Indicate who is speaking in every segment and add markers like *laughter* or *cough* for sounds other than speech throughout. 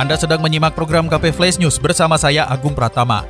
Speaker 1: Anda sedang menyimak program KP Flash News bersama saya Agung Pratama.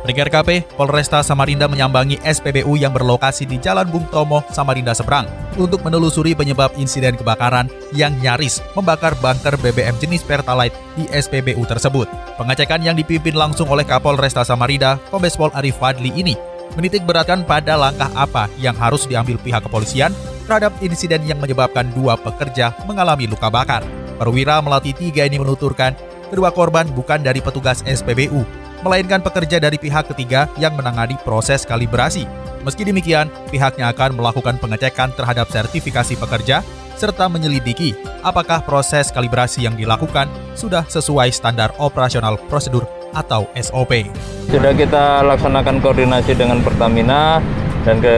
Speaker 1: Pendengar KP, Polresta Samarinda menyambangi SPBU yang berlokasi di Jalan Bung Tomo, Samarinda Seberang untuk menelusuri penyebab insiden kebakaran yang nyaris membakar bunker BBM jenis Pertalite di SPBU tersebut. Pengecekan yang dipimpin langsung oleh Kapolresta Samarinda, Kombes Pol Arif Fadli ini menitik beratkan pada langkah apa yang harus diambil pihak kepolisian terhadap insiden yang menyebabkan dua pekerja mengalami luka bakar. Perwira Melati 3 ini menuturkan kedua korban bukan dari petugas SPBU, melainkan pekerja dari pihak ketiga yang menangani proses kalibrasi. Meski demikian, pihaknya akan melakukan pengecekan terhadap sertifikasi pekerja serta menyelidiki apakah proses kalibrasi yang dilakukan sudah sesuai standar operasional prosedur atau SOP.
Speaker 2: Sudah kita laksanakan koordinasi dengan Pertamina dan ke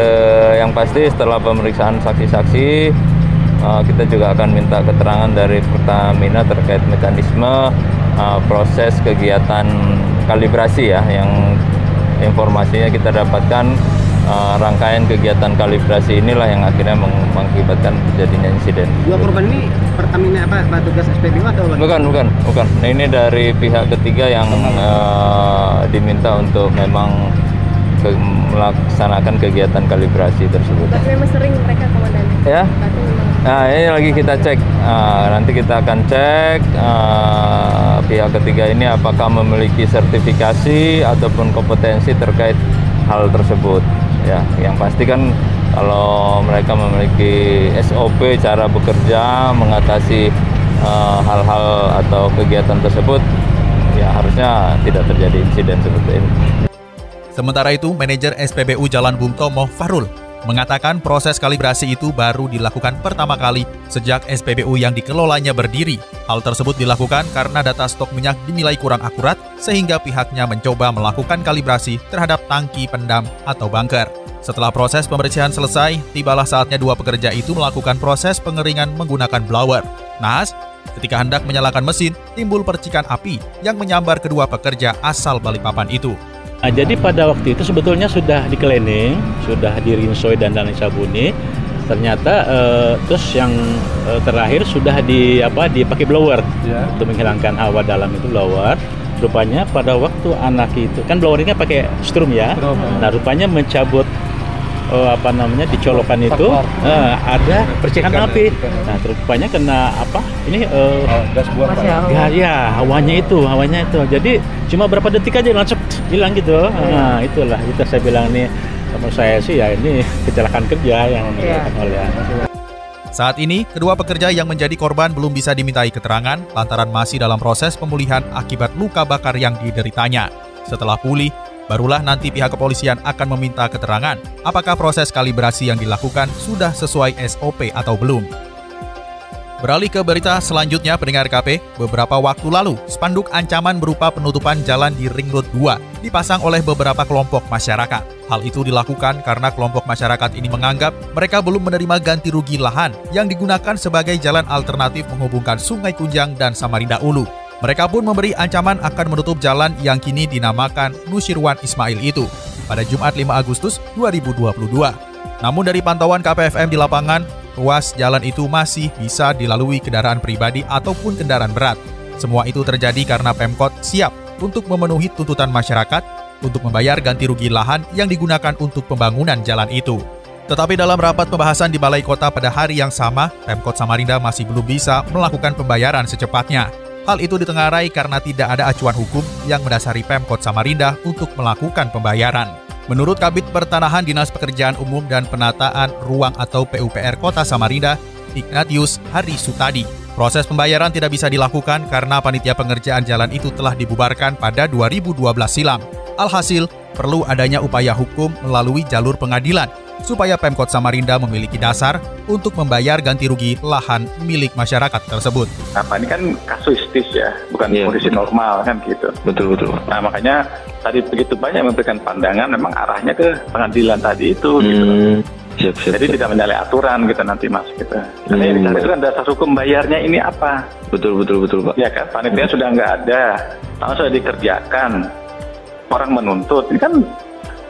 Speaker 2: yang pasti setelah pemeriksaan saksi-saksi uh, kita juga akan minta keterangan dari Pertamina terkait mekanisme uh, proses kegiatan kalibrasi ya yang informasinya kita dapatkan uh, rangkaian kegiatan kalibrasi inilah yang akhirnya meng- mengakibatkan terjadinya insiden.
Speaker 3: Dua korban ini Pertamina apa petugas SPBU atau apa?
Speaker 2: Bukan, bukan, bukan. Nah, ini dari pihak ketiga yang uh, diminta untuk memang ke- melaksanakan kegiatan kalibrasi tersebut.
Speaker 4: Berarti memang sering mereka komandannya.
Speaker 2: Ya.
Speaker 4: Memang
Speaker 2: Nah, ini lagi kita cek. Ah, nanti kita akan cek ah, pihak ketiga ini apakah memiliki sertifikasi ataupun kompetensi terkait hal tersebut. Ya, yang pasti kan kalau mereka memiliki SOP cara bekerja mengatasi ah, hal-hal atau kegiatan tersebut, ya harusnya tidak terjadi insiden seperti ini.
Speaker 1: Sementara itu, manajer SPBU Jalan Bung Tomo, Farul, mengatakan proses kalibrasi itu baru dilakukan pertama kali sejak SPBU yang dikelolanya berdiri. Hal tersebut dilakukan karena data stok minyak dinilai kurang akurat sehingga pihaknya mencoba melakukan kalibrasi terhadap tangki pendam atau bunker. Setelah proses pembersihan selesai, tibalah saatnya dua pekerja itu melakukan proses pengeringan menggunakan blower. Naas, ketika hendak menyalakan mesin, timbul percikan api yang menyambar kedua pekerja asal Balikpapan itu.
Speaker 5: Nah, jadi pada waktu itu sebetulnya sudah di cleaning, sudah di rinsoy dan dan sabuni. Ternyata eh, terus yang eh, terakhir sudah di apa dipakai blower untuk menghilangkan hawa dalam itu blower. Rupanya pada waktu anak itu kan blower ini pakai strum ya. Nah rupanya mencabut eh, apa namanya dicolokan itu eh, ada percikan api. Nah terus rupanya kena apa ini eh, Ya, ya, hawanya itu, hawanya itu. Jadi cuma berapa detik aja langsung *tsk* hilang gitu. Nah, itulah itu saya bilang nih sama saya sih ya ini *laughs* kecelakaan kerja yang dilakukan oleh
Speaker 1: Saat ini, kedua pekerja yang menjadi korban belum bisa dimintai keterangan lantaran masih dalam proses pemulihan akibat luka bakar yang dideritanya. Setelah pulih, barulah nanti pihak kepolisian akan meminta keterangan apakah proses kalibrasi yang dilakukan sudah sesuai SOP atau belum. Beralih ke berita selanjutnya pendengar KP, beberapa waktu lalu, spanduk ancaman berupa penutupan jalan di Ring Road 2 dipasang oleh beberapa kelompok masyarakat. Hal itu dilakukan karena kelompok masyarakat ini menganggap mereka belum menerima ganti rugi lahan yang digunakan sebagai jalan alternatif menghubungkan Sungai Kunjang dan Samarinda Ulu. Mereka pun memberi ancaman akan menutup jalan yang kini dinamakan Nusirwan Ismail itu pada Jumat 5 Agustus 2022. Namun dari pantauan KPFM di lapangan, ruas jalan itu masih bisa dilalui kendaraan pribadi ataupun kendaraan berat. Semua itu terjadi karena Pemkot siap untuk memenuhi tuntutan masyarakat untuk membayar ganti rugi lahan yang digunakan untuk pembangunan jalan itu. Tetapi dalam rapat pembahasan di Balai Kota pada hari yang sama, Pemkot Samarinda masih belum bisa melakukan pembayaran secepatnya. Hal itu ditengarai karena tidak ada acuan hukum yang mendasari Pemkot Samarinda untuk melakukan pembayaran. Menurut Kabit Pertanahan Dinas Pekerjaan Umum dan Penataan Ruang atau PUPR Kota Samarinda, Ignatius Hari Sutadi, Proses pembayaran tidak bisa dilakukan karena panitia pengerjaan jalan itu telah dibubarkan pada 2012 silam. Alhasil, perlu adanya upaya hukum melalui jalur pengadilan supaya Pemkot Samarinda memiliki dasar untuk membayar ganti rugi lahan milik masyarakat tersebut.
Speaker 6: Apa ini kan kasuistis ya, bukan
Speaker 2: Iya,
Speaker 6: kondisi normal kan gitu.
Speaker 2: Betul betul.
Speaker 6: Nah makanya tadi begitu banyak memberikan pandangan memang arahnya ke pengadilan tadi itu gitu.
Speaker 2: Hmm, siap siap.
Speaker 6: Jadi
Speaker 2: siap.
Speaker 6: tidak menyalahi aturan gitu nanti mas gitu. Karena yang
Speaker 2: Hmm,
Speaker 6: dicari itu kan dasar hukum bayarnya ini apa?
Speaker 2: Betul betul betul pak.
Speaker 6: Ya kan panitia sudah nggak ada, tangan sudah dikerjakan, orang menuntut, ini kan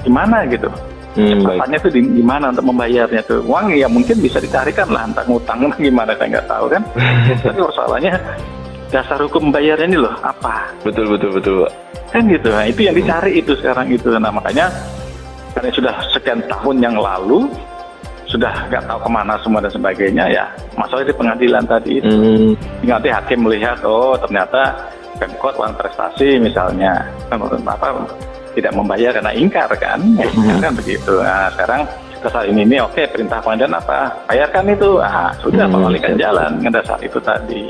Speaker 6: gimana gitu?
Speaker 2: Hmm,
Speaker 6: itu di, di mana untuk membayarnya tuh uang ya mungkin bisa dicarikan lah entah ngutang gimana saya nggak tahu kan. *laughs* Tapi persoalannya dasar hukum bayarnya ini loh apa?
Speaker 2: Betul betul betul pak.
Speaker 6: kan gitu nah itu yang dicari itu sekarang itu nah makanya karena sudah sekian tahun yang lalu sudah nggak tahu ke mana semua dan sebagainya ya. Masalah di pengadilan tadi itu.
Speaker 2: Hmm,
Speaker 6: nanti hakim melihat oh ternyata pemkot uang prestasi misalnya. Apa tidak membayar karena ingkar kan? Ya, kan begitu. Nah sekarang dasar ini ini oke perintah pengadilan apa? Bayarkan itu. Ah sudah
Speaker 2: Hmm,
Speaker 6: pengalikan
Speaker 2: siap.
Speaker 6: jalan dengan dasar itu tadi.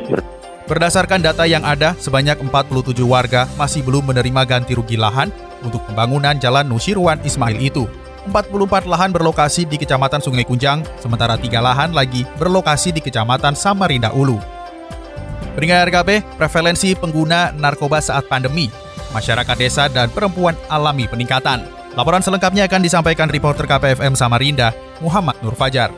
Speaker 1: Berdasarkan data yang ada, sebanyak 47 warga masih belum menerima ganti rugi lahan untuk pembangunan Jalan Nusirwan Ismail itu. 44 lahan berlokasi di Kecamatan Sungai Kunjang, sementara tiga lahan lagi berlokasi di Kecamatan Samarinda Ulu. Pendengar RKP, prevalensi pengguna narkoba saat pandemi, masyarakat desa dan perempuan alami peningkatan. Laporan selengkapnya akan disampaikan reporter KPFM Samarinda, Muhammad Nur Fajar.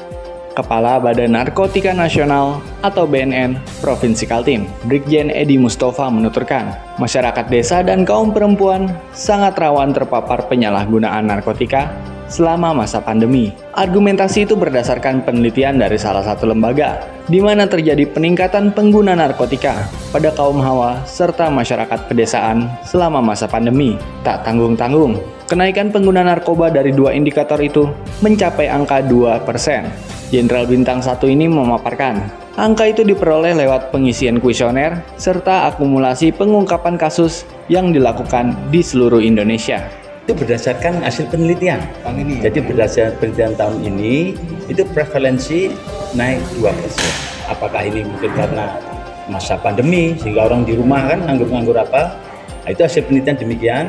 Speaker 7: Kepala Badan Narkotika Nasional atau BNN Provinsi Kaltim, Brigjen Edi Mustafa menuturkan, masyarakat desa dan kaum perempuan sangat rawan terpapar penyalahgunaan narkotika selama masa pandemi. Argumentasi itu berdasarkan penelitian dari salah satu lembaga, di mana terjadi peningkatan pengguna narkotika pada kaum hawa serta masyarakat pedesaan selama masa pandemi. Tak tanggung-tanggung, kenaikan pengguna narkoba dari dua indikator itu mencapai angka 2%. Jenderal Bintang 1 ini memaparkan, angka itu diperoleh lewat pengisian kuesioner serta akumulasi pengungkapan kasus yang dilakukan di seluruh Indonesia.
Speaker 5: Itu berdasarkan hasil penelitian. Jadi berdasarkan penelitian tahun ini itu prevalensi naik 2%. Apakah ini mungkin karena masa pandemi sehingga orang di rumah kan nganggur-nganggur apa? Nah, itu hasil penelitian demikian,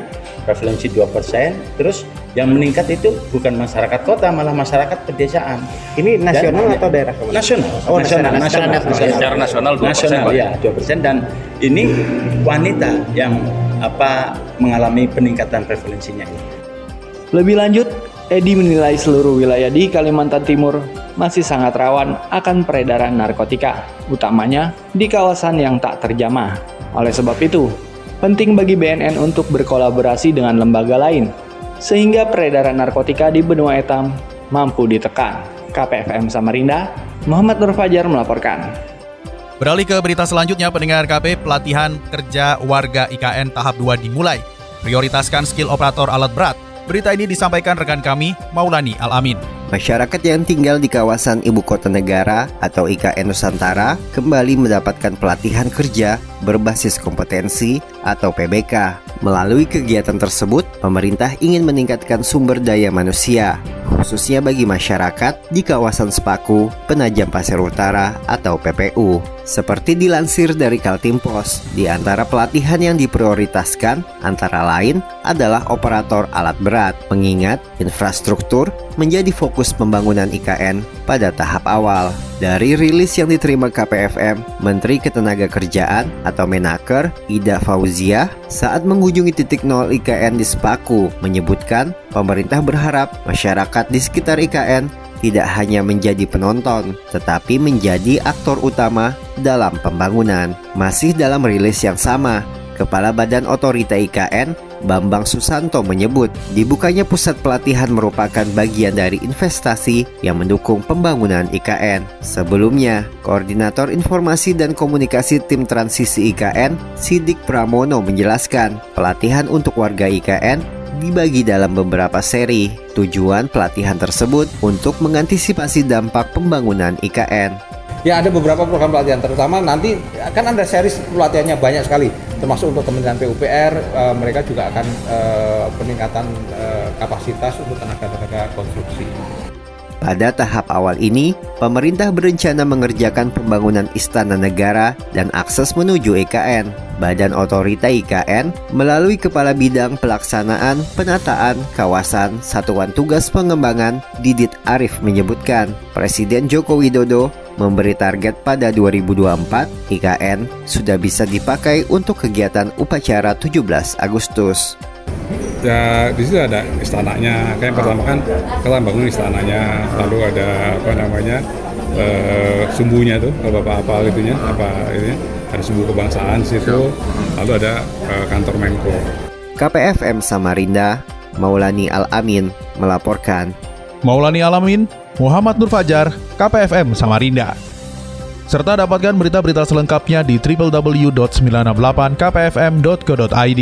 Speaker 5: prevalensi 2%. Terus yang meningkat itu bukan masyarakat kota, malah masyarakat pedesaan.
Speaker 3: Ini nasional
Speaker 5: Dan-
Speaker 3: atau daerah ke mana?
Speaker 5: Nasional.
Speaker 3: Oh, nasional.
Speaker 5: nasional.
Speaker 3: Secara
Speaker 2: Secara nasional 2%,
Speaker 5: Nasional, ya, 2% dan ini wanita yang apa mengalami peningkatan prevalensinya.
Speaker 7: Lebih lanjut, Edi menilai seluruh wilayah di Kalimantan Timur masih sangat rawan akan peredaran narkotika, utamanya di kawasan yang tak terjamah. Oleh sebab itu, penting bagi BNN untuk berkolaborasi dengan lembaga lain, sehingga peredaran narkotika di benua etam mampu ditekan. KPFM Samarinda, Muhammad Nur Fajar melaporkan.
Speaker 1: Beralih ke berita selanjutnya, pendengar KP, pelatihan kerja warga IKN tahap 2 dimulai. Prioritaskan skill operator alat berat. Berita ini disampaikan rekan kami, Maulani Alamin.
Speaker 8: Masyarakat yang tinggal di kawasan Ibu Kota Negara atau IKN Nusantara kembali mendapatkan pelatihan kerja berbasis kompetensi atau PBK. Melalui kegiatan tersebut, pemerintah ingin meningkatkan sumber daya manusia, khususnya bagi masyarakat di kawasan Sepaku, Penajam Pasir Utara atau PPU. Seperti dilansir dari Kaltim Pos, di antara pelatihan yang diprioritaskan antara lain adalah operator alat berat, mengingat infrastruktur menjadi fokus pembangunan IKN pada tahap awal. Dari rilis yang diterima KPFM, Menteri Ketenagakerjaan atau Menaker Ida Fauzia saat mengunjungi titik nol IKN di Sepaku menyebutkan pemerintah berharap masyarakat di sekitar IKN tidak hanya menjadi penonton, tetapi menjadi aktor utama dalam pembangunan. Masih dalam rilis yang sama, Kepala Badan Otorita IKN, Bambang Susanto menyebut, dibukanya pusat pelatihan merupakan bagian dari investasi yang mendukung pembangunan IKN. Sebelumnya, Koordinator Informasi dan Komunikasi Tim Transisi IKN, Sidik Pramono menjelaskan, pelatihan untuk warga IKN dibagi dalam beberapa seri. Tujuan pelatihan tersebut untuk mengantisipasi dampak pembangunan IKN.
Speaker 9: Ya ada beberapa program pelatihan, terutama nanti kan ada series pelatihannya banyak sekali, termasuk untuk Kementerian PUPR, eh, mereka juga akan eh, peningkatan eh, kapasitas untuk tenaga-tenaga konstruksi.
Speaker 8: Pada tahap awal ini, pemerintah berencana mengerjakan pembangunan istana negara dan akses menuju IKN. Badan Otorita IKN melalui Kepala Bidang Pelaksanaan Penataan Kawasan Satuan Tugas Pengembangan Didit Arif menyebutkan, Presiden Joko Widodo memberi target pada 2024 IKN sudah bisa dipakai untuk kegiatan upacara 17 Agustus
Speaker 10: ya di situ ada istananya. Kayak pertama kan kita bangun istananya lalu ada apa namanya e, sumbunya tuh apa apa itunya apa ini ada sumbu kebangsaan situ. Lalu ada e, kantor Menko.
Speaker 8: KPFM Samarinda Maulani Al Amin melaporkan.
Speaker 1: Maulani Alamin Muhammad Nur Fajar KPFM Samarinda. Serta dapatkan berita-berita selengkapnya di www.968kpfm.co.id.